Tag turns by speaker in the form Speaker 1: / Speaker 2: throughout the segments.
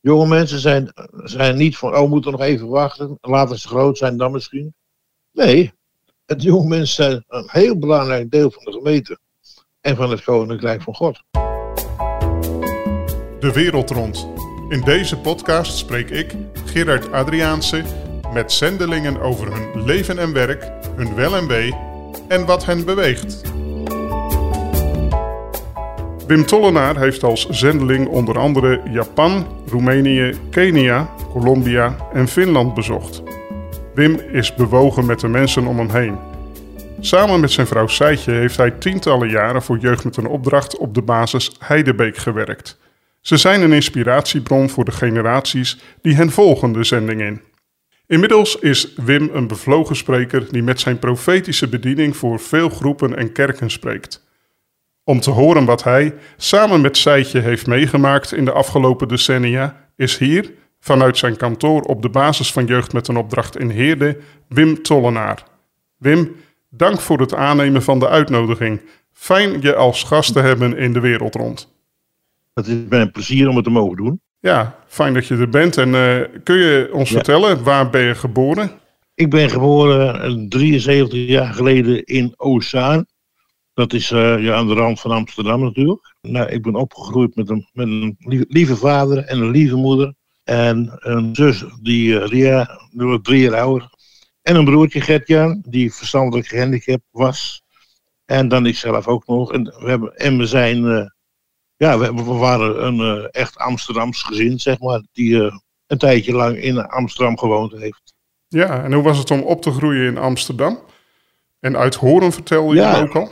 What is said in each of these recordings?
Speaker 1: Jonge mensen zijn, zijn niet van, oh, we moeten nog even wachten. Laten ze groot zijn dan misschien. Nee, het jonge mensen zijn een heel belangrijk deel van de gemeente. En van het Koninkrijk van God.
Speaker 2: De wereld rond. In deze podcast spreek ik, Gerard Adriaanse, met zendelingen over hun leven en werk, hun wel en wee en wat hen beweegt. Wim Tollenaar heeft als zendeling onder andere Japan, Roemenië, Kenia, Colombia en Finland bezocht. Wim is bewogen met de mensen om hem heen. Samen met zijn vrouw Seitje heeft hij tientallen jaren voor Jeugd met een Opdracht op de basis Heidebeek gewerkt. Ze zijn een inspiratiebron voor de generaties die hen volgen de zending in. Inmiddels is Wim een bevlogen spreker die met zijn profetische bediening voor veel groepen en kerken spreekt. Om te horen wat hij samen met Seitje heeft meegemaakt in de afgelopen decennia, is hier, vanuit zijn kantoor op de basis van Jeugd met een Opdracht in Heerde, Wim Tollenaar. Wim, dank voor het aannemen van de uitnodiging. Fijn je als gast te hebben in de wereld rond.
Speaker 1: Het is mij een plezier om het te mogen doen.
Speaker 2: Ja, fijn dat je er bent. En uh, kun je ons vertellen, waar ben je geboren?
Speaker 1: Ik ben geboren 73 jaar geleden in Ozaan. Dat is uh, ja, aan de rand van Amsterdam natuurlijk. Nou, ik ben opgegroeid met een, met een lieve, lieve vader en een lieve moeder. En een zus die uh, Ria, die drie jaar ouder. En een broertje Gertjan, die verstandelijk gehandicapt was. En dan ik zelf ook nog. En we, hebben, en we zijn, uh, ja, we, we, waren een echt Amsterdams gezin, zeg maar. Die een tijdje lang in Amsterdam gewoond heeft.
Speaker 2: Ja, en hoe was het om op te groeien in Amsterdam? En uit Horen vertelde je ja. ook al?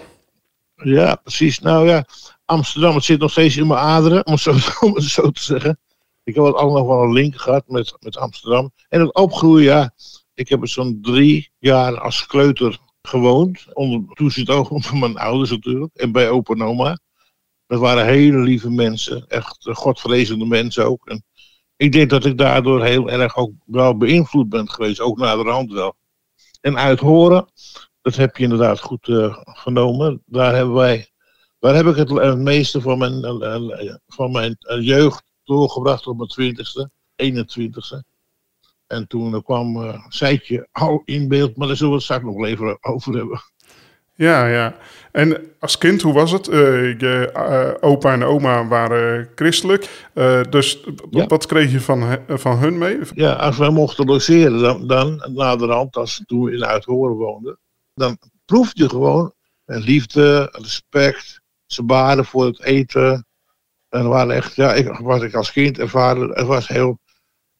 Speaker 1: Ja, precies. Nou ja, Amsterdam, het zit nog steeds in mijn aderen, om het zo, om zo te zeggen. Ik heb allemaal nog wel een link gehad met, met Amsterdam. En het opgroeien, ja. Ik heb zo'n drie jaar als kleuter gewoond. Onder toezicht ook van mijn ouders natuurlijk. En bij opa en oma. Dat waren hele lieve mensen. Echt godvrezende mensen ook. En ik denk dat ik daardoor heel erg ook wel beïnvloed ben geweest. Ook naar de hand wel. En uit horen, dat heb je inderdaad goed uh, genomen. Daar hebben wij, daar heb ik het, het meeste van mijn, uh, van mijn jeugd doorgebracht op mijn twintigste, 21ste. En toen kwam uh, Seitje al in beeld, maar daar zullen we het straks nog even over hebben.
Speaker 2: Ja, ja. En als kind, hoe was het? Uh, je uh, opa en oma waren christelijk. Uh, dus ja. wat kreeg je van, van hun mee?
Speaker 1: Ja, als wij mochten logeren, dan, dan naderhand, als toen we in Uithoren woonden, dan proefde je gewoon liefde, respect. Ze baden voor het eten. En waren echt, ja, ik, wat ik als kind ervaren, het was heel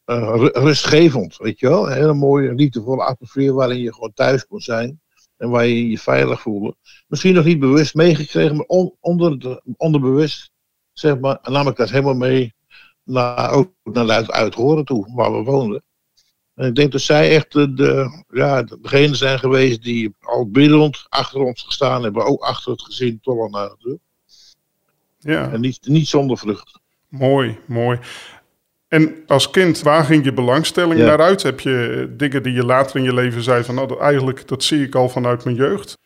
Speaker 1: uh, rustgevend, weet je wel. Een hele mooie, liefdevolle atmosfeer waarin je gewoon thuis kon zijn. En waar je je veilig voelde. Misschien nog niet bewust meegekregen, maar on, onder de, onderbewust, zeg maar, nam ik dat helemaal mee naar, ook naar het horen toe, waar we woonden. En ik denk dat zij echt de, ja, degene zijn geweest die al biddend achter ons gestaan hebben, ook achter het gezin Tollenaar natuurlijk. Ja. En niet, niet zonder vrucht.
Speaker 2: Mooi, mooi. En als kind, waar ging je belangstelling ja. naar uit? Heb je dingen die je later in je leven zei van, nou, dat, eigenlijk, dat zie ik al vanuit mijn jeugd?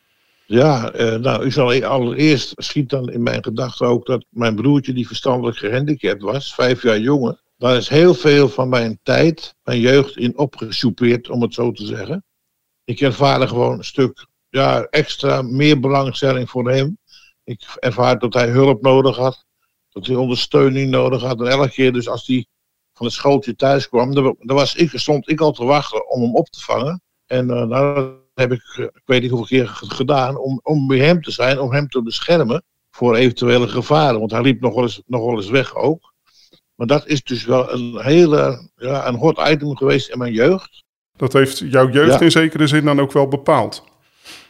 Speaker 1: Ja, eh, nou, ik zal allereerst schiet dan in mijn gedachten ook dat mijn broertje, die verstandelijk gehandicapt was, vijf jaar jonger, daar is heel veel van mijn tijd, mijn jeugd in opgesoupeerd, om het zo te zeggen. Ik ervaarde gewoon een stuk ja, extra, meer belangstelling voor hem. Ik ervaar dat hij hulp nodig had, dat hij ondersteuning nodig had. En elke keer dus als hij van het schooltje thuis kwam, dan, was ik, stond ik al te wachten om hem op te vangen. En uh, dat heb ik, ik weet niet hoeveel keer gedaan, om, om bij hem te zijn, om hem te beschermen voor eventuele gevaren. Want hij liep nog wel eens, nog wel eens weg ook. Maar dat is dus wel een hele, ja, een hot item geweest in mijn jeugd.
Speaker 2: Dat heeft jouw jeugd ja. in zekere zin dan ook wel bepaald?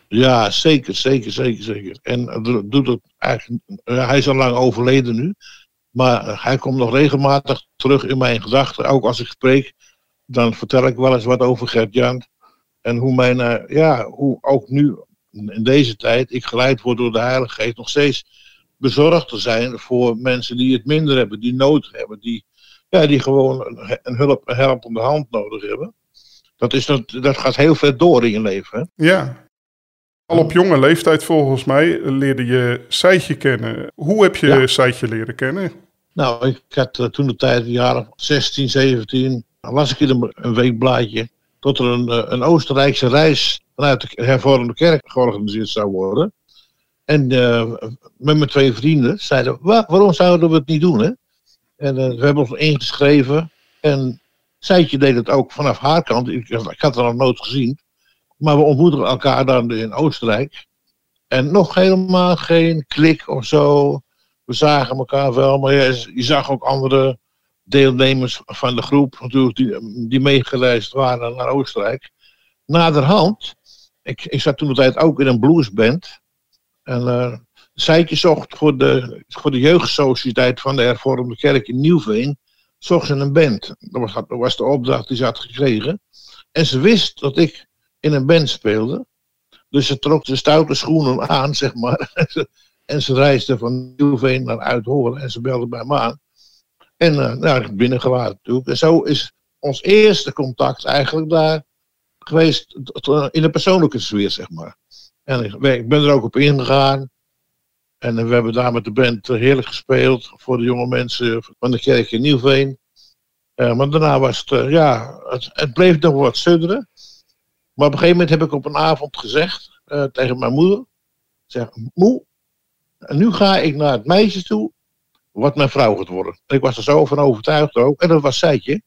Speaker 1: Ja, zeker, zeker, zeker, zeker. En doet het eigenlijk, hij is al lang overleden nu. Maar hij komt nog regelmatig terug in mijn gedachten. Ook als ik spreek, dan vertel ik wel eens wat over Gert-Jan. En hoe mijn, uh, ja, hoe ook nu in deze tijd ik geleid word door de Heilige Geest nog steeds bezorgd te zijn voor mensen die het minder hebben, die nood hebben, die, ja, die gewoon een, een hulp, een helpende hand nodig hebben. Dat, is, dat, dat gaat heel ver door in je leven. Hè?
Speaker 2: Ja, al op jonge leeftijd volgens mij leerde je Seitje kennen. Hoe heb je ja. Seitje leren kennen?
Speaker 1: Nou, ik had uh, toen de tijd, jaren 16, 17, las ik in een, weekblaadje dat er een, uh, een Oostenrijkse reis vanuit de hervormde kerk georganiseerd zou worden. En uh, met mijn twee vrienden zeiden Wa waarom zouden we het niet doen? Hè? En we hebben ons ingeschreven. En Zijtje deed het ook vanaf haar kant. Ik, ik had het nog nooit gezien. Maar we ontmoeten elkaar dan in Oostenrijk. En nog helemaal geen klik of zo. We zagen elkaar wel, maar je, je zag ook andere deelnemers van de groep natuurlijk die, die meegereisd waren naar Oostenrijk. Naderhand, ik, ik zat toen de tijd ook in een bluesband. En uh, Zijtje zocht voor de, voor de jeugdsociëteit van de hervormde kerk in Nieuwveen, zocht ze een band. Dat was, was de opdracht die ze had gekregen. En ze wist dat ik in een band speelde. Dus ze trok de stoute schoenen aan, zeg maar. en ze reisde van Nieuwveen naar Uithoren en ze belde bij me aan. En uh, nou, ik binnengelaten natuurlijk. En zo is ons eerste contact eigenlijk daar geweest in de persoonlijke sfeer, zeg maar. En ik, ben er ook op ingegaan. En we hebben daar met de band heerlijk gespeeld voor de jonge mensen van de kerk in Nieuwveen. Uh, maar daarna was het, uh, ja, het, het, bleef nog wat sudderen. Maar op een gegeven moment heb ik op een avond gezegd uh, tegen mijn moeder: zeg, Moe, nu ga ik naar het meisje toe wat mijn vrouw gaat worden. En ik was er zo van overtuigd ook. En dat was Seitje.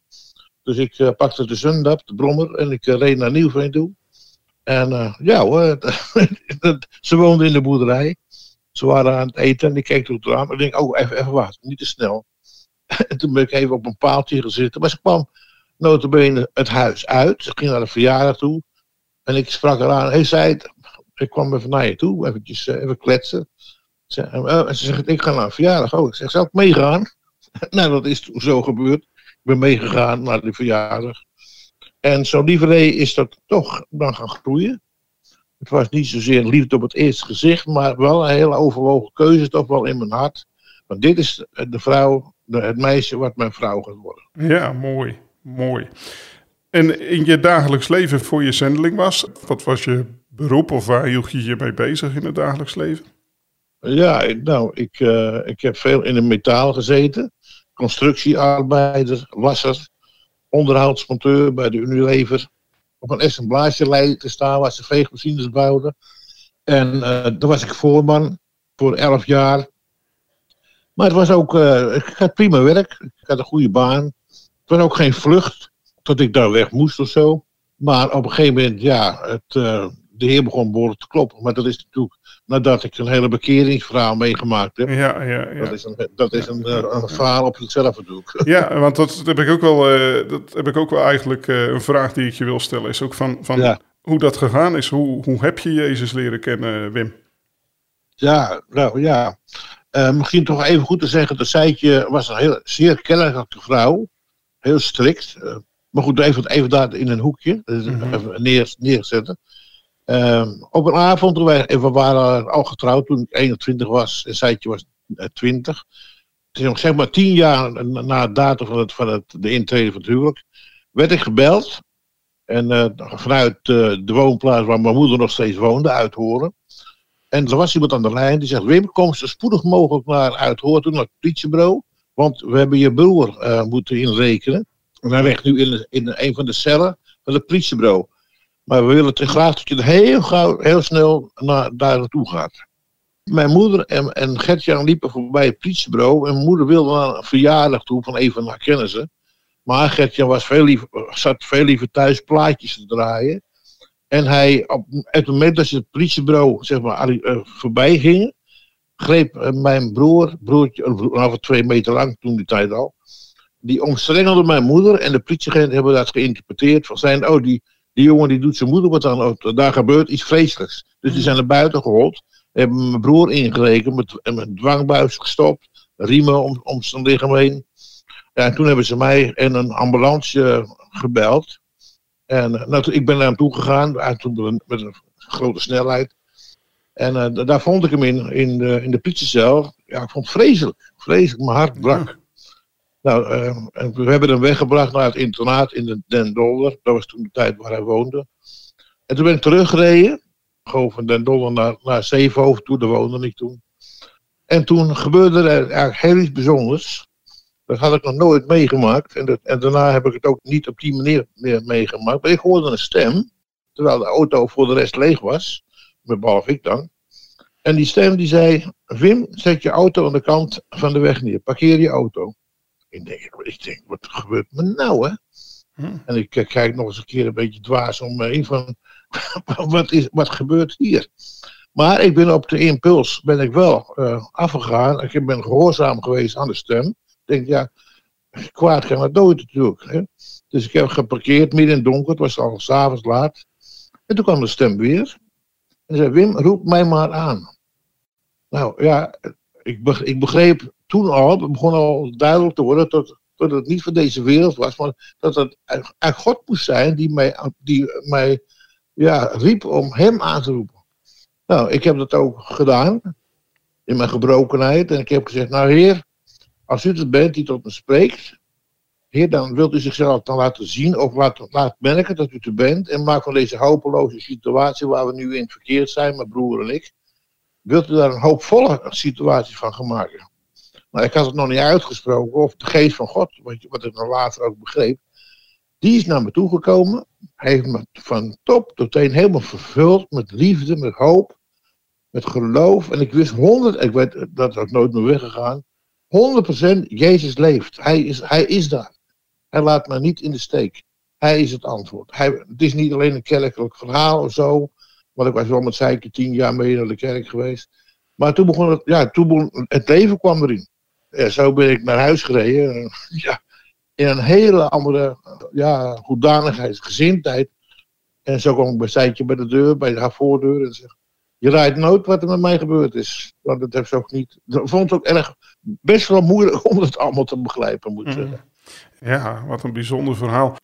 Speaker 1: Dus ik pakte de Zundap, de brommer, en ik reed naar Nieuwveen toe. En uh, ja hoor, ze woonde in de boerderij. Ze waren aan het eten en ik keek door het raam. En ik denk, oh, even, even wachten, niet te snel. en toen ben ik even op een paaltje gezeten. Maar ze kwam notabene het huis uit. Ze ging naar de verjaardag toe. En ik sprak haar aan. Hey, zei ik kwam even naar je toe, eventjes, even kletsen. Ze, ze zegt, ik ga naar een verjaardag. Oh, ik zeg, zal ik meegaan? nou, dat is toen zo gebeurd. Ik ben meegegaan naar de verjaardag. En zo lieverlee is dat toch dan gaan groeien. Het was niet zozeer liefde op het eerste gezicht, maar wel een hele overwogen keuze, toch wel in mijn hart. Want dit is de vrouw, het meisje wat mijn vrouw gaat worden.
Speaker 2: Ja, mooi, mooi. En in je dagelijks leven voor je zendeling was, wat was je beroep of waar hield je je mee bezig in het dagelijks leven?
Speaker 1: Ja, nou, ik, uh, ik heb veel in het metaal gezeten. Constructiearbeider, wasser, onderhoudsmonteur bij de Unilever. Op een assemblagelijn te staan waar ze veegmachines bouwden. En uh, daar was ik voorman voor elf jaar. Maar het was ook, ik had prima werk. Ik had een goede baan. Het was ook geen vlucht dat ik daar weg moest of zo. Maar op een gegeven moment, ja, het, uh, de Heer begon behoorlijk te kloppen. Maar dat is natuurlijk nadat ik een hele bekeringsverhaal meegemaakt heb.
Speaker 2: Ja, ja, ja.
Speaker 1: Dat is een, dat is een, een, een verhaal op zichzelf natuurlijk.
Speaker 2: Ja, want dat heb ik ook wel, uh, dat heb ik ook wel eigenlijk uh, een vraag die ik je wil stellen. Is ook van, van ja. hoe dat gegaan is. Hoe, hoe heb je Jezus leren kennen, Wim?
Speaker 1: Ja, nou ja. Uh, misschien toch even goed te zeggen, dat Seitje was een heel, zeer kennelijke vrouw. Heel strikt. maar goed, even, even daar in een hoekje. Mm -hmm. Even neer, neerzetten. Uh, op een avond, we waren al getrouwd toen ik 21 was en Seitje was 20. Het is nog zeg maar tien jaar na de datum van, het, van het, de intrede van het huwelijk. Werd ik gebeld. En uh, vanuit uh, de woonplaats waar mijn moeder nog steeds woonde, Uithoren. En er was iemand aan de lijn die zegt: Wim, kom zo spoedig mogelijk naar Uithoren, toen naar het politiebureau. Want we hebben je broer moeten inrekenen. En hij ligt nu in, in een van de cellen van het politiebureau. Maar we willen te graag dat je heel, gauw, heel snel naar, daar naartoe gaat. Mijn moeder en, en Gertjan liepen voorbij het politiebureau. En mijn moeder wilde naar een verjaardag toe van een van haar kennissen. Maar Gertjan was veel liever, zat veel liever thuis plaatjes te draaien. En hij, op het moment dat ze het politiebureau zeg maar, uh, voorbij gingen, greep uh, mijn broer, broertje, ongeveer twee meter lang toen die tijd al, die omstrengelde mijn moeder en de politieagenten hebben dat geïnterpreteerd van zijn, oh die, die jongen die doet zijn moeder wat dan Daar gebeurt iets vreselijks. Dus die zijn naar buiten gehold. Hebben mijn broer ingerekend. Met, met dwangbuis gestopt. Riemen om, om zijn lichaam heen. Ja, en toen hebben ze mij en een ambulance gebeld. En nou, ik ben naar hem toe gegaan. Met een grote snelheid. En uh, daar vond ik hem in, in de, in de politiecel. Ja, ik vond het vreselijk. Vreselijk. Mijn hart brak. Nou, uh, we hebben hem weggebracht naar het internaat in de Den Dolder. Dat was toen de tijd waar hij woonde. En toen ben ik teruggereden. Gewoon van Den Dolder naar, naar toe, daar woonde ik toen. En toen gebeurde er eigenlijk heel iets bijzonders. Dat had ik nog nooit meegemaakt. En, dat, en daarna heb ik het ook niet op die manier meer meegemaakt. Maar ik hoorde een stem, terwijl de auto voor de rest leeg was. Behalve ik dan. En die stem die zei, Wim, zet je auto aan de kant van de weg neer. Parkeer je auto. Ik denk, ik denk wat gebeurt me nou, hè? Hm. En ik eh, kijk nog eens een keer een beetje dwaas om me heen van, wat, is, wat gebeurt hier? Maar ik ben op de impuls ben ik wel uh, afgegaan. Ik ben gehoorzaam geweest aan de stem. Ik denk, ja, kwaad kan het nooit natuurlijk. Hè? Dus ik heb geparkeerd midden in het donker. Het was al s'avonds laat. En toen kwam de stem weer. En zei, Wim, roep mij maar aan. Nou ja, ik begreep toen al, begon al duidelijk te worden dat, dat het niet van deze wereld was, maar dat het eigenlijk God moest zijn die mij, die mij ja, riep om hem aan te roepen. Nou, ik heb dat ook gedaan in mijn gebrokenheid en ik heb gezegd, nou heer, als u het bent die tot me spreekt, heer, dan wilt u zichzelf dan laten zien of laat, merken dat u het bent en maak van deze hopeloze situatie waar we nu in verkeerd zijn, mijn broer en ik, wilt u daar een hoopvolle situatie van gaan maken. Ik had het nog niet uitgesproken, of de geest van God, wat ik dan later ook begreep, die is naar me toegekomen. Hij heeft me van top tot teen helemaal vervuld met liefde, met hoop, met geloof. En ik wist honderd, ik weet, dat ook nooit meer weggegaan, 100% Jezus leeft. Hij is, hij is daar. Hij laat me niet in de steek. Hij is het antwoord. Hij, het is niet alleen een kerkelijk verhaal of zo. Want ik was wel met Zeike tien jaar mee naar de kerk geweest. Maar toen begon het, ja, toen begon, het leven kwam erin. Ja, zo ben ik naar huis gereden. Ja, in een hele andere ja, hoedanigheid, gezindheid. En zo kwam ik bij Seitje bij de deur, bij haar voordeur. En zeg, je rijdt nooit wat er met mij gebeurd is. Want dat heeft ze ook niet. Ik vond het ook erg best wel moeilijk om het allemaal te begrijpen, moet ik mhm. zeggen.
Speaker 2: Ja, wat een bijzonder verhaal.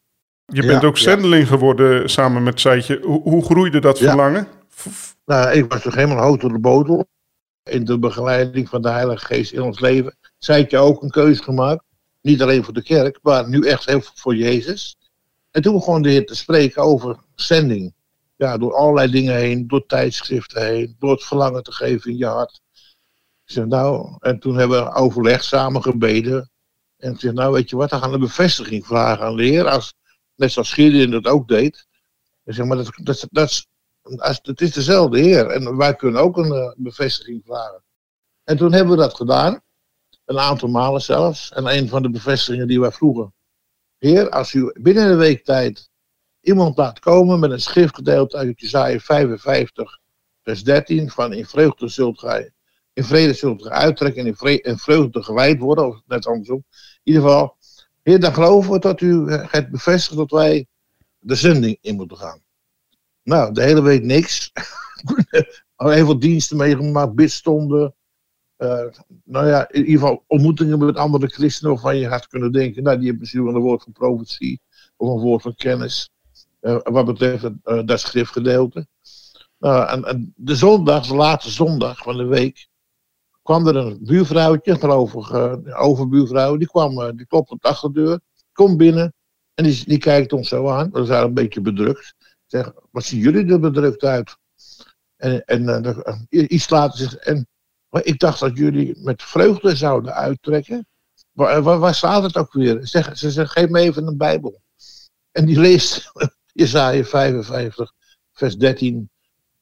Speaker 2: Je bent ook zendeling geworden samen met Seitje. Hoe, hoe groeide dat verlangen?
Speaker 1: Nou, ik was toch helemaal hoog door de botel. In de begeleiding van de Heilige Geest in ons leven. Seitje ook een keuze gemaakt. Niet alleen voor de kerk, maar nu echt heel voor Jezus. En toen begon de Heer te spreken over zending. Ja, door allerlei dingen heen, door tijdschriften heen, door het verlangen te geven in je hart. Ik zeg, nou, en toen hebben we overleg samen gebeden. En ik zeg, nou weet je wat, dan gaan we een bevestiging vragen aan de Heer. Als, net zoals Gideon dat ook deed. Ik zeg, maar dat, dat, dat, dat, is dezelfde Heer. En wij kunnen ook een uh, bevestiging vragen. En toen hebben we dat gedaan. Een aantal malen zelfs. En een van de bevestigingen die wij vroegen. Heer, als u binnen een week tijd iemand laat komen met een schriftgedeelte uit Jesaja 55, vers 13, van in vreugde zult gij, in vrede zult gij uittrekken en in, in vreugde gewijd worden, of net andersom. In ieder geval, Heer, dan geloven we dat u het bevestigt dat wij de zending in moeten gaan. Nou, de hele week niks. Al heel veel diensten meegemaakt, bidstonden, uh, nou ja, in ieder geval ontmoetingen met andere christenen waarvan je had kunnen denken, nou die hebben misschien wel een woord van profetie of een woord van kennis. Uh, wat betreft uh, dat schriftgedeelte. Nou, en, en, de zondag, de laatste zondag van de week, kwam er een buurvrouwtje, ik, uh, overbuurvrouw, die kwam, die klopt op de achterdeur, komt binnen en die, die kijkt ons zo aan. We zijn een beetje bedrukt. Zeg, wat zien jullie er bedrukt uit? En, en iets later zegt, en maar ik dacht dat jullie met vreugde zouden uittrekken. Waar, waar, staat het ook weer? Zeg, ze zegt, geef me even een Bijbel. En die leest Jezaja 55, vers 13,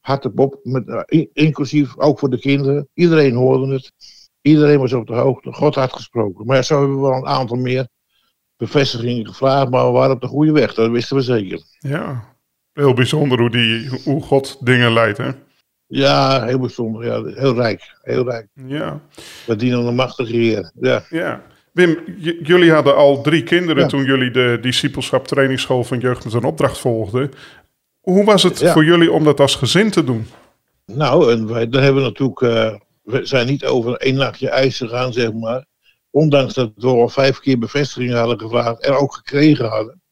Speaker 1: hardop met, uh, inclusief ook voor de kinderen. Iedereen hoorde het. Iedereen was op de hoogte. God had gesproken. Maar zo hebben we wel een aantal meer bevestigingen gevraagd, maar we waren op de goede weg. Dat wisten we zeker.
Speaker 2: Ja, heel bijzonder hoe, die, hoe God dingen leidt, hè?
Speaker 1: Ja, heel bijzonder. Ja. Heel rijk. Heel rijk.
Speaker 2: Ja.
Speaker 1: We dienen een machtige heer. Ja.
Speaker 2: ja. Wim, jullie hadden al drie kinderen toen jullie de discipelschap trainingsschool van Jeugd met een opdracht volgden. Hoe was het voor jullie om dat als gezin te doen?
Speaker 1: Nou, en wij, daar hebben we natuurlijk, uh, we zijn niet over één nachtje ijs gegaan, zeg maar. Ondanks dat we al vijf keer bevestigingen hadden gevraagd en ook gekregen hadden.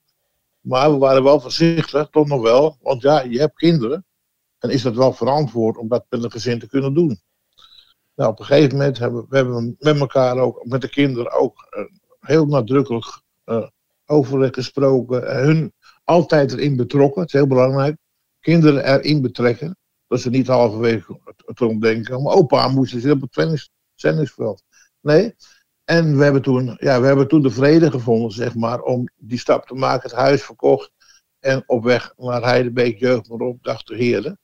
Speaker 1: Maar we waren wel voorzichtig, toch nog wel. Want ja, je hebt kinderen. En is dat wel verantwoord om dat met een gezin te kunnen doen? Nou, op een gegeven moment hebben we hebben met elkaar ook, met de kinderen ook uh, heel nadrukkelijk uh, overleg gesproken. hun altijd erin betrokken, het is heel belangrijk. Kinderen erin betrekken. Dat ze niet halverwege het, het denken. Maar opa moest zitten op het zendingsveld. Nee, En we hebben, toen, ja, we hebben toen de vrede gevonden, zeg maar, om die stap te maken, het huis verkocht en op weg naar Heidebeek dacht de heren.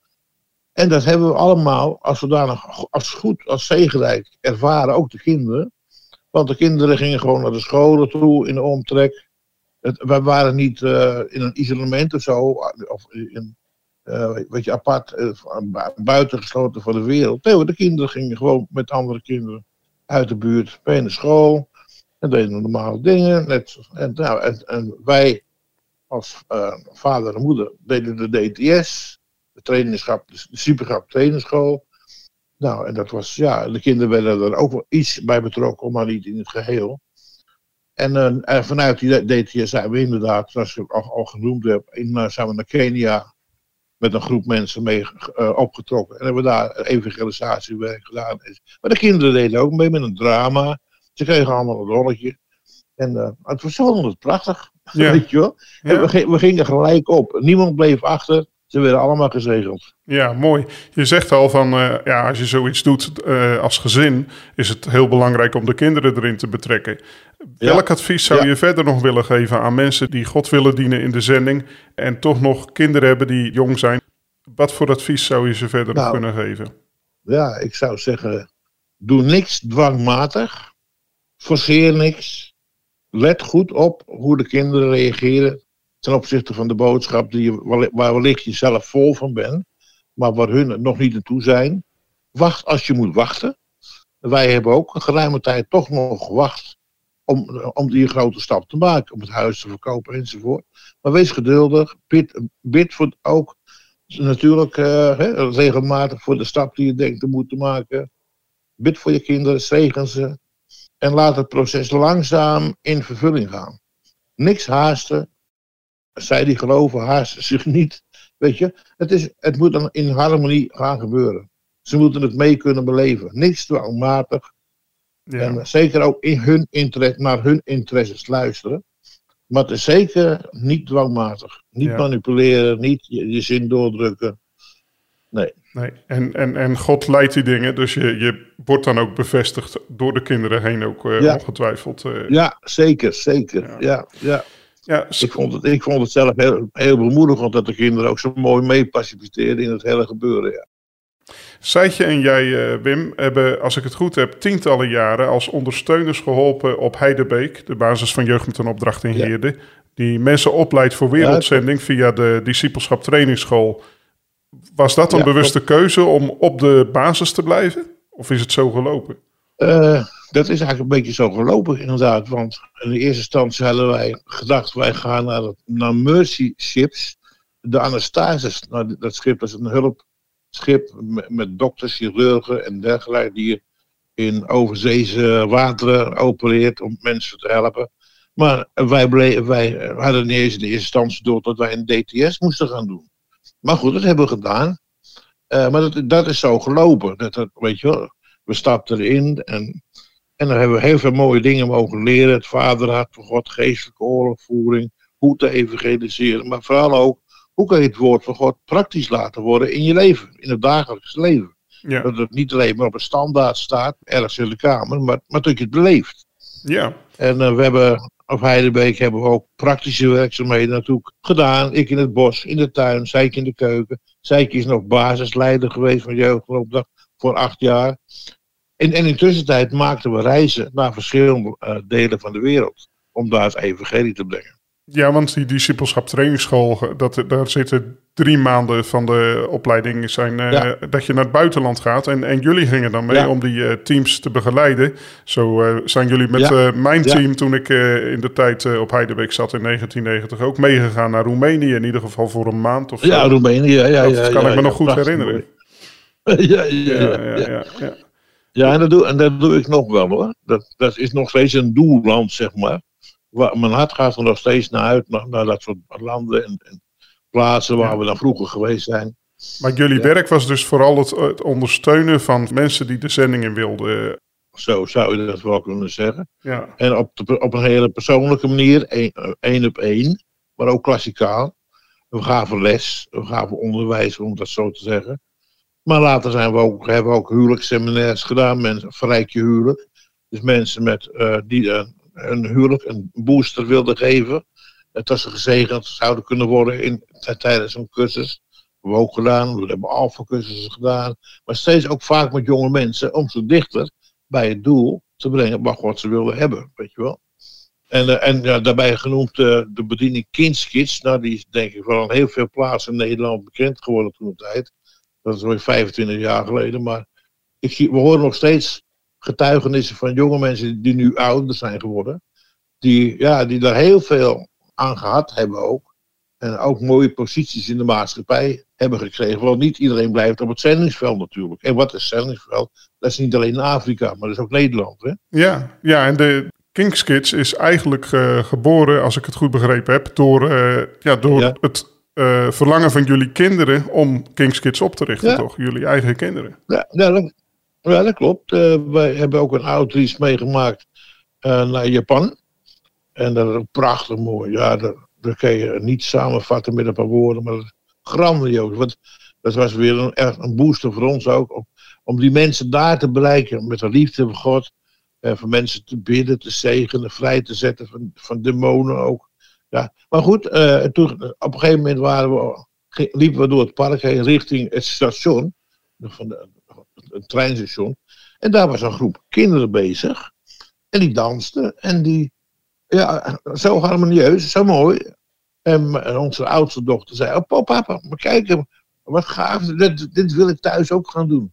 Speaker 1: En dat hebben we allemaal als zodanig als goed, als zegenrijk ervaren, ook de kinderen. Want de kinderen gingen gewoon naar de scholen toe in de omtrek. Wij waren niet uh, in een isolement of zo, of in, uh, je, apart, uh, buitengesloten van de wereld. Nee, de kinderen gingen gewoon met andere kinderen uit de buurt bij de school. En deden normale dingen. Net, en, nou, en, en wij als vader en moeder deden de DTS de trainingschap, de supergrap trainerschool. Nou, en dat was, ja, de kinderen werden er ook wel iets bij betrokken, maar niet in het geheel. En, uh, vanuit die DTS zijn we inderdaad, zoals ik al, al genoemd heb, in, uh, zijn we naar Kenia met een groep mensen mee uh, opgetrokken. En hebben daar evangelisatiewerk gedaan. Maar de kinderen deden ook mee met een drama. Ze kregen allemaal een rolletje. En het was zo prachtig. Ja. Weet je wel? En we, we, gingen gelijk op. Niemand bleef achter. Ze werden allemaal gezegeld.
Speaker 2: Ja, mooi. Je zegt al van, uh, ja, als je zoiets doet uh, als gezin, is het heel belangrijk om de kinderen erin te betrekken. Welk advies zou je verder nog willen geven aan mensen die God willen dienen in de zending en toch nog kinderen hebben die jong zijn? Wat voor advies zou je ze verder nog nou, kunnen geven?
Speaker 1: Ja, ik zou zeggen, doe niks dwangmatig, forceer niks, let goed op hoe de kinderen reageren ten opzichte van de boodschap die je, waar wellicht je zelf vol van bent, maar waar hun nog niet naartoe zijn. Wacht als je moet wachten. Wij hebben ook een geruime tijd toch nog gewacht om, om die grote stap te maken, om het huis te verkopen enzovoort. Maar wees geduldig, bid, bid voor ook natuurlijk uh, regelmatig voor de stap die je denkt te moeten maken. Bid voor je kinderen, zegen ze en laat het proces langzaam in vervulling gaan. Niks haasten, zij die geloven haasten zich niet. Weet je, het, is, het moet dan in harmonie gaan gebeuren. Ze moeten het mee kunnen beleven. Niks dwangmatig. Ja. En zeker ook in hun interesse, naar hun interesses luisteren. Maar het is zeker niet dwangmatig. Niet manipuleren, niet je, je, zin doordrukken. Nee.
Speaker 2: nee. En, en, en God leidt die dingen, dus je, je wordt dan ook bevestigd door de kinderen heen ook uh, ja. ongetwijfeld.
Speaker 1: Uh, ja, zeker, zeker. ja. ja. Ja, ik, vond het, ik vond het zelf heel, heel bemoedigend dat de kinderen ook zo mooi mee in het hele gebeuren. Ja.
Speaker 2: Seitje en jij, eh, Wim, hebben, als ik het goed heb, tientallen jaren als ondersteuners geholpen op Heidebeek, de basis van Jeugd met een Opdracht in Heerde, die mensen opleidt voor wereldzending via de Discipelschap Trainingsschool. Was dat een bewuste keuze om op de basis te blijven? Of is het zo gelopen?
Speaker 1: Uh, dat is eigenlijk een beetje zo gelopen, inderdaad. Want in de eerste instantie hadden wij gedacht, wij gaan naar, het, naar Mercy Ships. De Anastasis, nou, dat schip dat is een hulpschip met, met dokters, chirurgen en dergelijke, die in overzeese wateren opereert om mensen te helpen. Maar wij, bleven, wij hadden niet eens in de eerste instantie door dat wij een DTS moesten gaan doen. Maar goed, dat hebben we gedaan. Uh, maar dat, dat is zo gelopen. Dat, dat, weet je wel, we stapten erin en en daar hebben we heel veel mooie dingen mogen leren. Het vaderhart van God, geestelijke oorlogvoering, hoe te evangeliseren. Maar vooral ook, hoe kan je het woord van God praktisch laten worden in je leven, in het dagelijks leven. Ja. Dat het niet alleen maar op een standaard staat, ergens in de kamer, maar, maar dat je het beleeft.
Speaker 2: Ja.
Speaker 1: En uh, we hebben op Heidebeek hebben we ook praktische werkzaamheden natuurlijk gedaan. Ik in het bos, in de tuin, Zijk in de keuken. Zijk is nog basisleider geweest van jeugdopdracht voor acht jaar. En, en in tussentijd maakten we reizen naar verschillende uh, delen van de wereld. Om daar het evangelie te brengen.
Speaker 2: Ja, want die discipelschap trainingsschool, dat, daar zitten drie maanden van de opleiding zijn uh, dat je naar het buitenland gaat. En, en jullie gingen dan mee ja. om die uh, teams te begeleiden. Zo zijn jullie met ja. mijn team, toen ik in de tijd op Heidebeek zat in 1990, ook meegegaan naar Roemenië. In ieder geval voor een maand of zo.
Speaker 1: Ja, Roemenië, ja. ja
Speaker 2: dat kan ik me nog goed herinneren.
Speaker 1: ja, ja, ja. ja. Ja, en dat, doe, en dat doe ik nog wel hoor. Dat, dat is nog steeds een doelland, zeg maar. Waar, mijn hart gaat er nog steeds naar uit, naar, naar dat soort landen en, en plaatsen waar we dan vroeger geweest zijn.
Speaker 2: Maar jullie werk was dus vooral het, het, ondersteunen van mensen die de zending in wilden.
Speaker 1: Zo zou je dat wel kunnen zeggen. Ja. En op, op een hele persoonlijke manier, één op één, maar ook klassikaal. We gaven les, we gaven onderwijs, om dat zo te zeggen. Maar later zijn we ook, hebben we ook huwelijksseminaires gedaan, mensen, verrijk je huwelijk. Dus mensen met, uh, die een huwelijk een booster wilden geven. Dat ze gezegend zouden kunnen worden in, tijdens een cursus. We hebben ook gedaan, we hebben alfa-cursussen gedaan. Maar steeds ook vaak met jonge mensen om ze dichter bij het doel te brengen wat ze wilden hebben. Weet je wel. En, en daarbij genoemd de bediening Kindskids. Nou, die is denk ik wel heel veel plaatsen in Nederland bekend geworden toen de tijd. Dat is alweer 25 jaar geleden. Maar ik, we horen nog steeds getuigenissen van jonge mensen die nu ouder zijn geworden. Die, ja, die daar heel veel aan gehad hebben ook. En ook mooie posities in de maatschappij hebben gekregen. Want niet iedereen blijft op het zendingsveld natuurlijk. En wat is zendingsveld? Dat is niet alleen Afrika, maar dat is ook Nederland. Hè?
Speaker 2: Ja, ja, en de King's Kids is eigenlijk uh, geboren, als ik het goed begrepen heb, door, uh, ja, door ja. het uh, verlangen van jullie kinderen om King's Kids op te richten, ja. toch? Jullie eigen kinderen.
Speaker 1: Ja, ja, dat, ja dat, klopt. wij hebben ook een outreach meegemaakt naar Japan. En dat is ook prachtig mooi. Ja, dat, dat kan je niet samenvatten met een paar woorden, maar grandioos. Want dat was weer een, echt een booster voor ons ook. Om, om die mensen daar te bereiken met de liefde van God. En voor mensen te bidden, te zegenen, vrij te zetten van, van demonen ook. Ja. Maar goed, uh, toen, op een gegeven moment waren we, liepen we door het park heen richting het station. Van het treinstation. En daar was een groep kinderen bezig. En die dansten. En die, ja, zo harmonieus, zo mooi. En onze oudste dochter zei: Oh, papa, maar kijk, wat gaaf, dit, wil ik thuis ook gaan doen.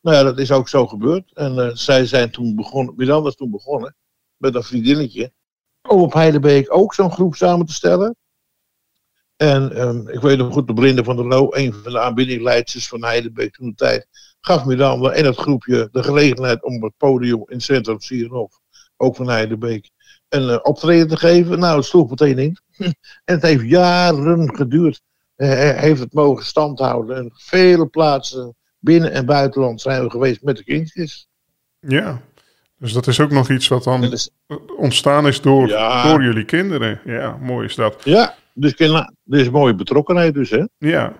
Speaker 1: Nou ja, dat is ook zo gebeurd. En uh, zij zijn toen begonnen, Miranda is toen begonnen met een vriendinnetje. Om op Heidebeek ook zo'n groep samen te stellen. En um, ik weet nog goed, de Brinde van der Loo, een van de aanbiddingleiders van Heidebeek toen de tijd, gaf Miranda en het groepje de gelegenheid om op het podium in het centrum Sierenhof, ook van Heidebeek, een uh, optreden te geven. Nou, het sloeg meteen in. en het heeft jaren geduurd. Uh, heeft het mogen standhouden. En vele plaatsen binnen- en buitenland zijn we geweest met de kindjes.
Speaker 2: Ja, dus dat is ook nog iets wat dan is, ontstaan is door, ja. door jullie kinderen. Ja, mooi is dat.
Speaker 1: Ja, dus is mooie betrokkenheid dus, hè?
Speaker 2: Ja.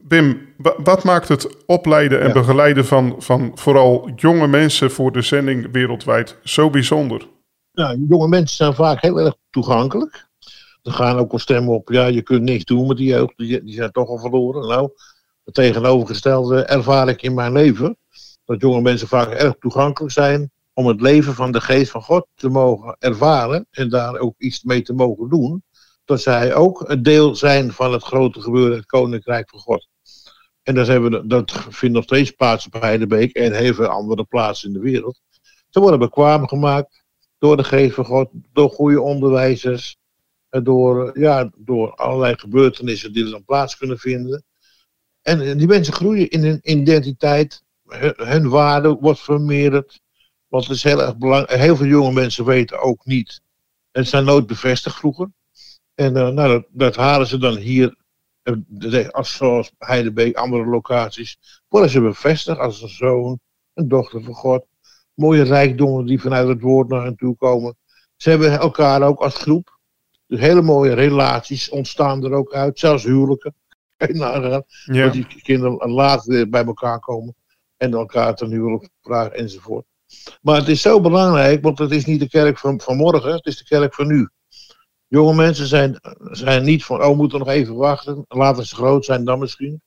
Speaker 2: Bim, wat maakt het opleiden en ja. begeleiden van, van vooral jonge mensen voor de zending wereldwijd zo bijzonder?
Speaker 1: Ja, jonge mensen zijn vaak heel erg toegankelijk. Er gaan ook wel stemmen op, ja, je kunt niks doen met die jeugd, die, die zijn toch al verloren. Nou, het tegenovergestelde ervaar ik in mijn leven. Dat jonge mensen vaak erg toegankelijk zijn om het leven van de geest van God te mogen ervaren en daar ook iets mee te mogen doen. Dat zij ook een deel zijn van het grote gebeuren, het koninkrijk van God. En dat, hebben, dat vindt nog steeds plaats op Heidebeek en heel veel andere plaatsen in de wereld. Ze worden bekwaam gemaakt door de geest van God, door goede onderwijzers, door, ja, door allerlei gebeurtenissen die er dan plaats kunnen vinden. En die mensen groeien in hun identiteit, hun, waarde wordt vermeerderd. Want het is heel erg belangrijk. Heel veel jonge mensen weten ook niet. En zijn nooit bevestigd vroeger. En uh, nou, dat, dat, halen ze dan hier, uh, als, zoals Heidebeek, andere locaties. Worden ze bevestigd als een zoon, een dochter van God. Mooie rijkdommen die vanuit het woord naar hen toe komen. Ze hebben elkaar ook als groep. Dus hele mooie relaties ontstaan er ook uit. Zelfs huwelijken nagaan. Ja. Dat die kinderen later bij elkaar komen en elkaar ten huwelijk vragen enzovoort. Maar het is zo belangrijk, want het is niet de kerk van, van morgen, het is de kerk van nu. Jonge mensen zijn, zijn niet van, oh, we moeten nog even wachten, later ze groot zijn dan misschien.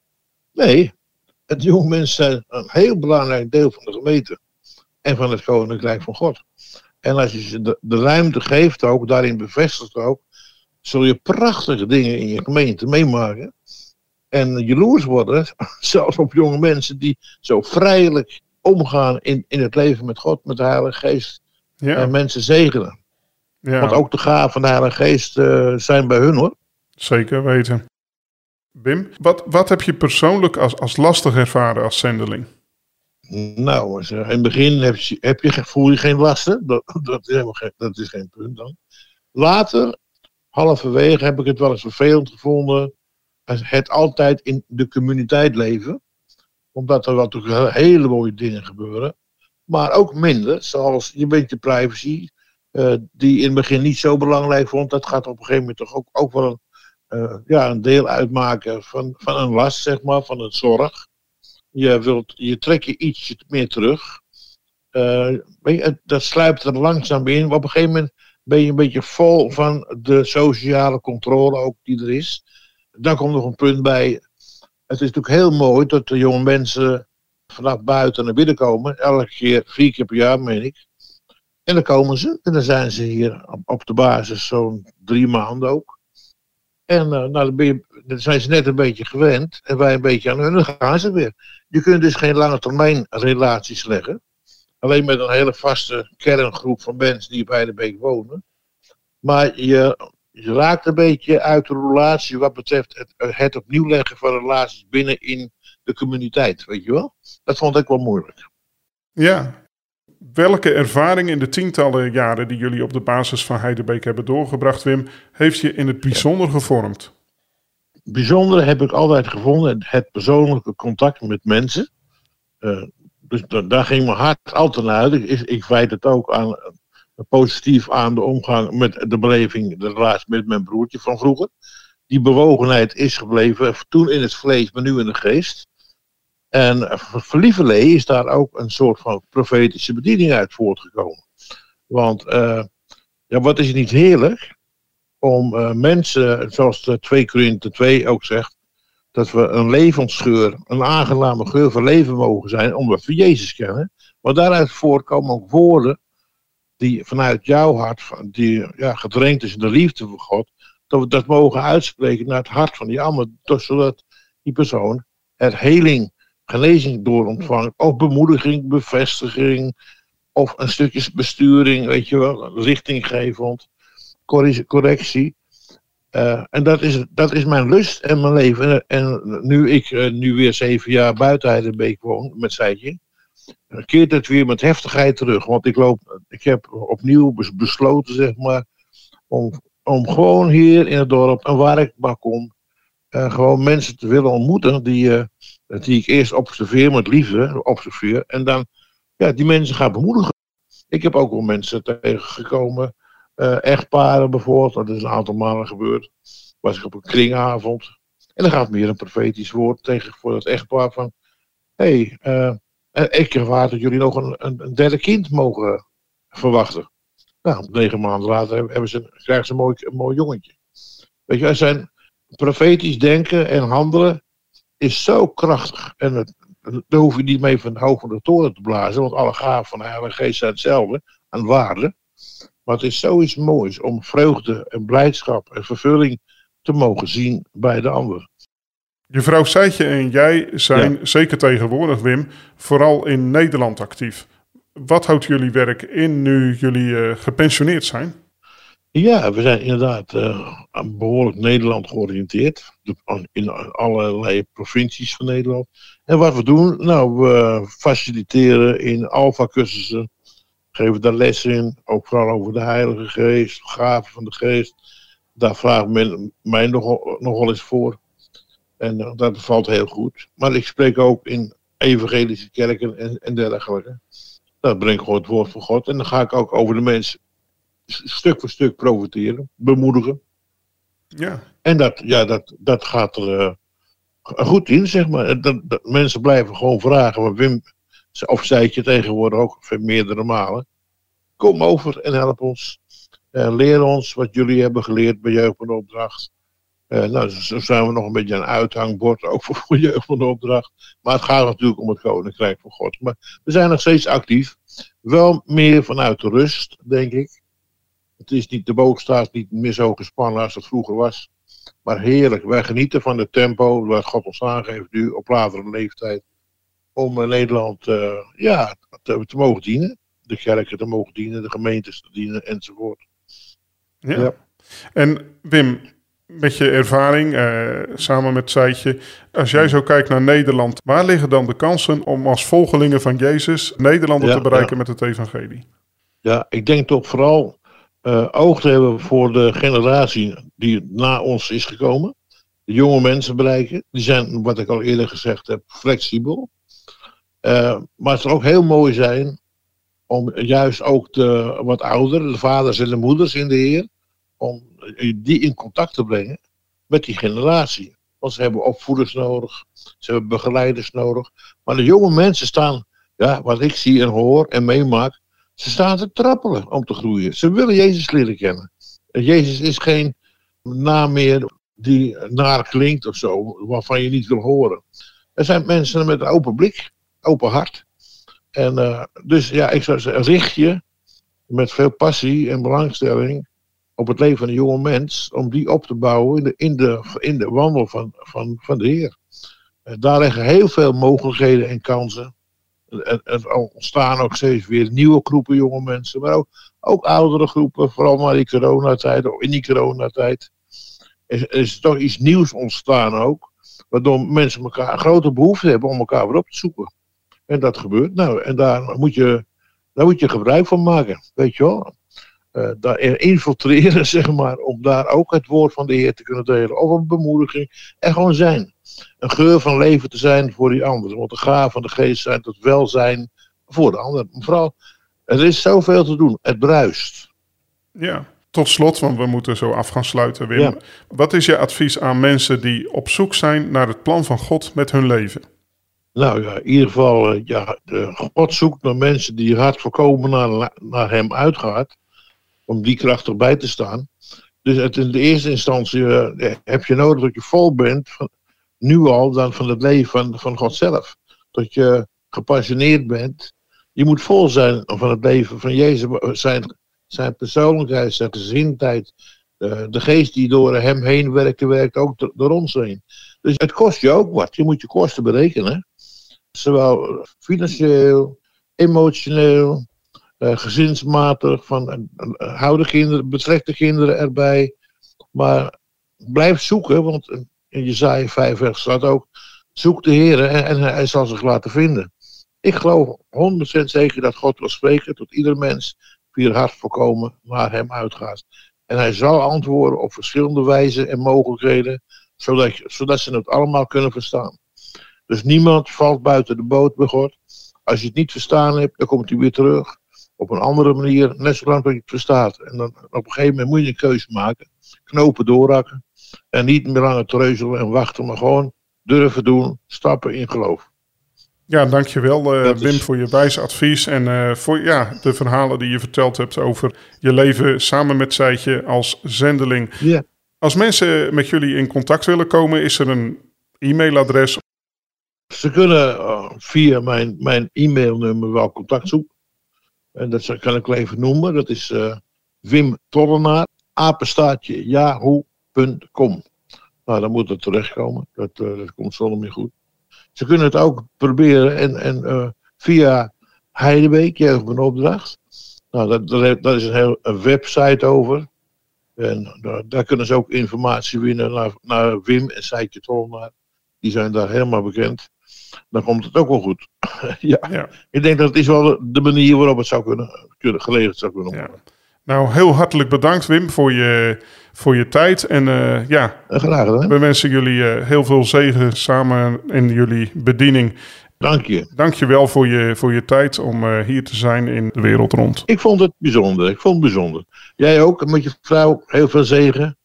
Speaker 1: Nee, het jonge mensen zijn een heel belangrijk deel van de gemeente en van het koninkrijk van God. En als je ze de, de ruimte geeft ook, daarin bevestigt ook, zul je prachtige dingen in je gemeente meemaken en jaloers worden, zelfs op jonge mensen die zo vrijelijk omgaan in, in het leven met God, met de Heilige Geest. Ja. En mensen zegenen. Ja. Want ook de gaven van de Heilige Geest uh, zijn bij hun hoor.
Speaker 2: Zeker weten. Bim, wat, wat heb je persoonlijk als, als lastig ervaren als zendeling?
Speaker 1: Nou, in het begin heb je, heb je, voel je geen lasten. Dat, dat, is geen, dat is geen punt dan. Later, halverwege, heb ik het wel eens vervelend gevonden het altijd in de communiteit leven. Omdat er natuurlijk hele mooie dingen gebeuren. Maar ook minder, zoals je bent je privacy, uh, die in het begin niet zo belangrijk vond. Dat gaat op een gegeven moment toch ook, ook wel een, uh, ja, een deel uitmaken van, van een last, zeg maar, van een zorg. Je, wilt, je trekt je ietsje meer terug. Uh, dat sluipt er langzaam in. Op een gegeven moment ben je een beetje vol van de sociale controle ook die er is. Dan komt nog een punt bij. Het is natuurlijk heel mooi dat de jonge mensen vanaf buiten naar binnen komen. Elke keer, vier keer per jaar, meen ik. En dan komen ze. En dan zijn ze hier op de basis zo'n drie maanden ook. En uh, nou, dan, dan, zijn ze net een beetje gewend. En wij een beetje aan hun. Dan gaan ze weer. Je kunt dus geen lange termijn relaties leggen. Alleen met een hele vaste kerngroep van mensen die bij de beek wonen. Maar je, je raakt een beetje uit de relatie wat betreft het, het opnieuw leggen van relaties binnen in de communiteit. Weet je wel? Dat vond ik wel moeilijk.
Speaker 2: Ja. Welke ervaring in de tientallen jaren die jullie op de basis van Heidebeek hebben doorgebracht, Wim, heeft je in het bijzonder gevormd?
Speaker 1: Bijzonder heb ik altijd gevonden het persoonlijke contact met mensen. Uh, dus daar ging mijn hart altijd naar uit. Ik, ik wijd het ook aan, positief aan de omgang met de beleving, de relatie met mijn broertje van vroeger. Die bewogenheid is gebleven, toen in het vlees, maar nu in de geest. En voor Lieverlee is daar ook een soort van profetische bediening uit voortgekomen. Want uh, ja, wat is het niet heerlijk om uh, mensen, zoals de 2 Korinthe 2 ook zegt, dat we een levensgeur, een aangename geur van leven mogen zijn, omdat we Jezus kennen. Maar daaruit voortkomen ook woorden die vanuit jouw hart, die ja, gedrenkt is in de liefde van God, dat we dat mogen uitspreken naar het hart van die ander, zodat die persoon er heling, genezing door ontvangt, of bemoediging, bevestiging, of een stukje besturing, weet je wel, richtinggevend, correctie. Uh, en dat is, dat is mijn lust en mijn leven. En, nu ik uh, nu weer zeven jaar buiten Heidelbeek woon met Seitje, keert het weer met heftigheid terug. Want ik, loop, ik heb opnieuw besloten, zeg maar, om, om gewoon hier in het dorp, een waar ik maar kom, uh, gewoon mensen te willen ontmoeten die, die ik eerst observeer met liefde, observeer, en dan ja, die mensen gaan bemoedigen. Ik heb ook wel mensen tegengekomen uh, echtparen bijvoorbeeld, dat is een aantal malen gebeurd, was ik op een kringavond. En dan gaat meer een profetisch woord tegen voor dat echtpaar van, hé, hey, uh, ik ervaar dat jullie nog een, een, derde kind mogen verwachten. Nou, negen maanden later hebben ze, krijgen ze een mooi, een mooi jongetje. Weet je, zijn profetisch denken en handelen is zo krachtig. En het, daar hoef je niet mee van hoog van de toren te blazen, want alle gaven van de Heilige Geest zijn hetzelfde aan waarde. Maar het is zoiets moois om vreugde en blijdschap en vervulling te mogen zien bij de ander.
Speaker 2: Je vrouw Seitje en jij zijn zeker tegenwoordig, Wim, vooral in Nederland actief. Wat houdt jullie werk in nu jullie uh, gepensioneerd zijn?
Speaker 1: Ja, we zijn inderdaad uh, behoorlijk Nederland georiënteerd. In allerlei provincies van Nederland. En wat we doen, nou, we faciliteren in alfa-cursussen geven daar les in, ook vooral over de Heilige Geest, gaven van de Geest. Daar vraagt men mij nogal, nogal eens voor. En uh, dat valt heel goed. Maar ik spreek ook in evangelische kerken en, en dergelijke. Dat breng ik gewoon het woord van God. En dan ga ik ook over de mensen stuk voor stuk profiteren, bemoedigen.
Speaker 2: Ja.
Speaker 1: En dat, ja, dat, dat gaat er uh, goed in, zeg maar. Dat, dat, mensen blijven gewoon vragen. Maar Wim, of zei je tegenwoordig ook meerdere malen. Kom over en help ons. Leer ons wat jullie hebben geleerd bij Jeugd van de Opdracht. Uh, nou, zo zijn we nog een beetje een uithangbord, ook voor, Jeugd van de Opdracht. Maar het gaat natuurlijk om het Koninkrijk van God. Maar we zijn nog steeds actief. Wel meer vanuit de rust, denk ik. Het is niet, de boog staat niet meer zo gespannen als het vroeger was. Maar heerlijk, wij genieten van het tempo wat God ons aangeeft nu op latere leeftijd om Nederland uh, ja, te, te, mogen dienen. De kerken te mogen dienen, de gemeentes te dienen enzovoort.
Speaker 2: Ja. ja. En Wim, met je ervaring, uh, samen met Seitje, als jij zo kijkt naar Nederland, waar liggen dan de kansen om als volgelingen van Jezus Nederlander ja, te bereiken ja. met het evangelie?
Speaker 1: Ja, ik denk toch vooral uh, oog te hebben voor de generatie die na ons is gekomen. De jonge mensen bereiken. Die zijn, wat ik al eerder gezegd heb, flexibel. Uh, maar het zou ook heel mooi zijn om juist ook de wat ouderen, de vaders en de moeders in de Heer, om die in contact te brengen met die generatie. Want ze hebben opvoeders nodig, ze hebben begeleiders nodig. Maar de jonge mensen staan, ja, wat ik zie en hoor en meemaak, ze staan te trappelen om te groeien. Ze willen Jezus leren kennen. Jezus is geen naam meer die naar klinkt of zo, waarvan je niet wil horen. Er zijn mensen met een open blik, open hart. En uh, dus ja, ik zou zeggen, richt je met veel passie en belangstelling op het leven van een jonge mens, om die op te bouwen in de, in de, in de wandel van, van, van de Heer. En daar liggen heel veel mogelijkheden en kansen. Er, ontstaan ook steeds weer nieuwe groepen jonge mensen, maar ook, oudere groepen, vooral maar die coronatijd, of in die coronatijd. Er, is toch iets nieuws ontstaan ook, waardoor mensen elkaar een grote behoefte hebben om elkaar weer op te zoeken. En dat gebeurt. Nou, en daar moet je, daar moet je gebruik van maken, weet je wel. Uh, daar infiltreren, zeg maar, om daar ook het woord van de Heer te kunnen delen. Of een bemoediging. En gewoon zijn. Een geur van leven te zijn voor die anderen. Want de gaven van de geest zijn tot welzijn voor de ander. Vooral, er is zoveel te doen. Het bruist.
Speaker 2: Ja, tot slot, want we moeten zo af gaan sluiten, Wim. Wat is je advies aan mensen die op zoek zijn naar het plan van God met hun leven?
Speaker 1: Nou ja, in ieder geval, eh, ja, God zoekt naar mensen die hard voorkomen naar, naar hem uitgaat om die krachtig bij te staan. Dus het, in de eerste instantie uh, heb je nodig dat je vol bent, van, nu al, dan van het leven van, van God zelf. Dat je gepassioneerd bent. Je moet vol zijn van het leven van Jezus, zijn, zijn persoonlijkheid, zijn gezindheid. De geest die door hem heen werkt, werkt ook door ons heen. Dus het kost je ook wat. Je moet je kosten berekenen. Zowel financieel, emotioneel, gezinsmatig, van uh, hou de kinderen, betrek de kinderen erbij. Maar blijf zoeken, want in Jezaja 5 vers staat ook, zoek de Heer en, hij zal zich laten vinden. Ik geloof 100% zeker dat God wil spreken tot ieder mens via hart voorkomen naar hem uitgaat. En hij zal antwoorden op verschillende wijzen en mogelijkheden, zodat, zodat ze het allemaal kunnen verstaan. Dus niemand valt buiten de boot bij God. Als je het niet verstaan hebt, dan komt hij weer terug op een andere manier, net zolang dat je het verstaat. En dan op een gegeven moment moet je een keuze maken. Knopen doorrakken. En niet meer langer treuzelen en wachten, maar gewoon durven doen. Stappen in geloof.
Speaker 2: Ja, dankjewel uh, Wim voor je wijze advies en uh, voor ja, de verhalen die je verteld hebt over je leven samen met Zijtje als zendeling.
Speaker 1: Ja.
Speaker 2: Als mensen met jullie in contact willen komen, is er een e-mailadres?
Speaker 1: Ze kunnen uh, via mijn, mijn e-mailnummer wel contact zoeken. En dat kan ik wel even noemen. Dat is uh, Wim Tollenaar, apenstaatje yahoo.com. Nou, dan moet het terechtkomen. Dat, uh, dat komt zonder meer goed. Ze kunnen het ook proberen en, en uh, via Heidebeek, Jeugd een opdracht. Nou, dat, dat, is een een website over. En daar, daar, kunnen ze ook informatie winnen naar, naar Wim en Seitje Tollenaar. Die zijn daar helemaal bekend dan komt het ook wel goed. ja. ja. ik denk dat het is wel de manier waarop het zou kunnen, kunnen geregeld zou kunnen worden. Ja.
Speaker 2: Nou, heel hartelijk bedankt Wim voor je, voor je tijd. En uh, ja,
Speaker 1: Graag gedaan.
Speaker 2: we wensen jullie uh, heel veel zegen samen in jullie bediening.
Speaker 1: Dank je.
Speaker 2: Dank je wel voor je, voor je tijd om uh, hier te zijn in de wereld rond.
Speaker 1: Ik vond het bijzonder. Ik vond het bijzonder. Jij ook met je vrouw heel veel zegen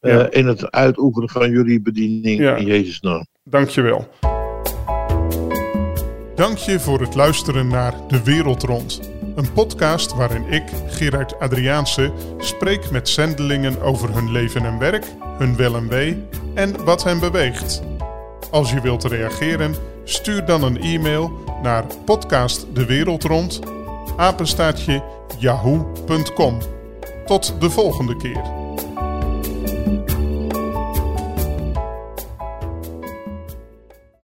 Speaker 1: ja. in het uitoefenen van jullie bediening ja. in Jezus' naam.
Speaker 2: Dank je wel. Dank je voor het luisteren naar De Wereld Rond. Een podcast waarin ik, Gerard Adriaanse, spreek met zendelingen over hun leven en werk, hun wel en wee en wat hen beweegt. Als je wilt reageren, stuur dan een e-mail naar podcastdewereldrond. Tot de volgende keer.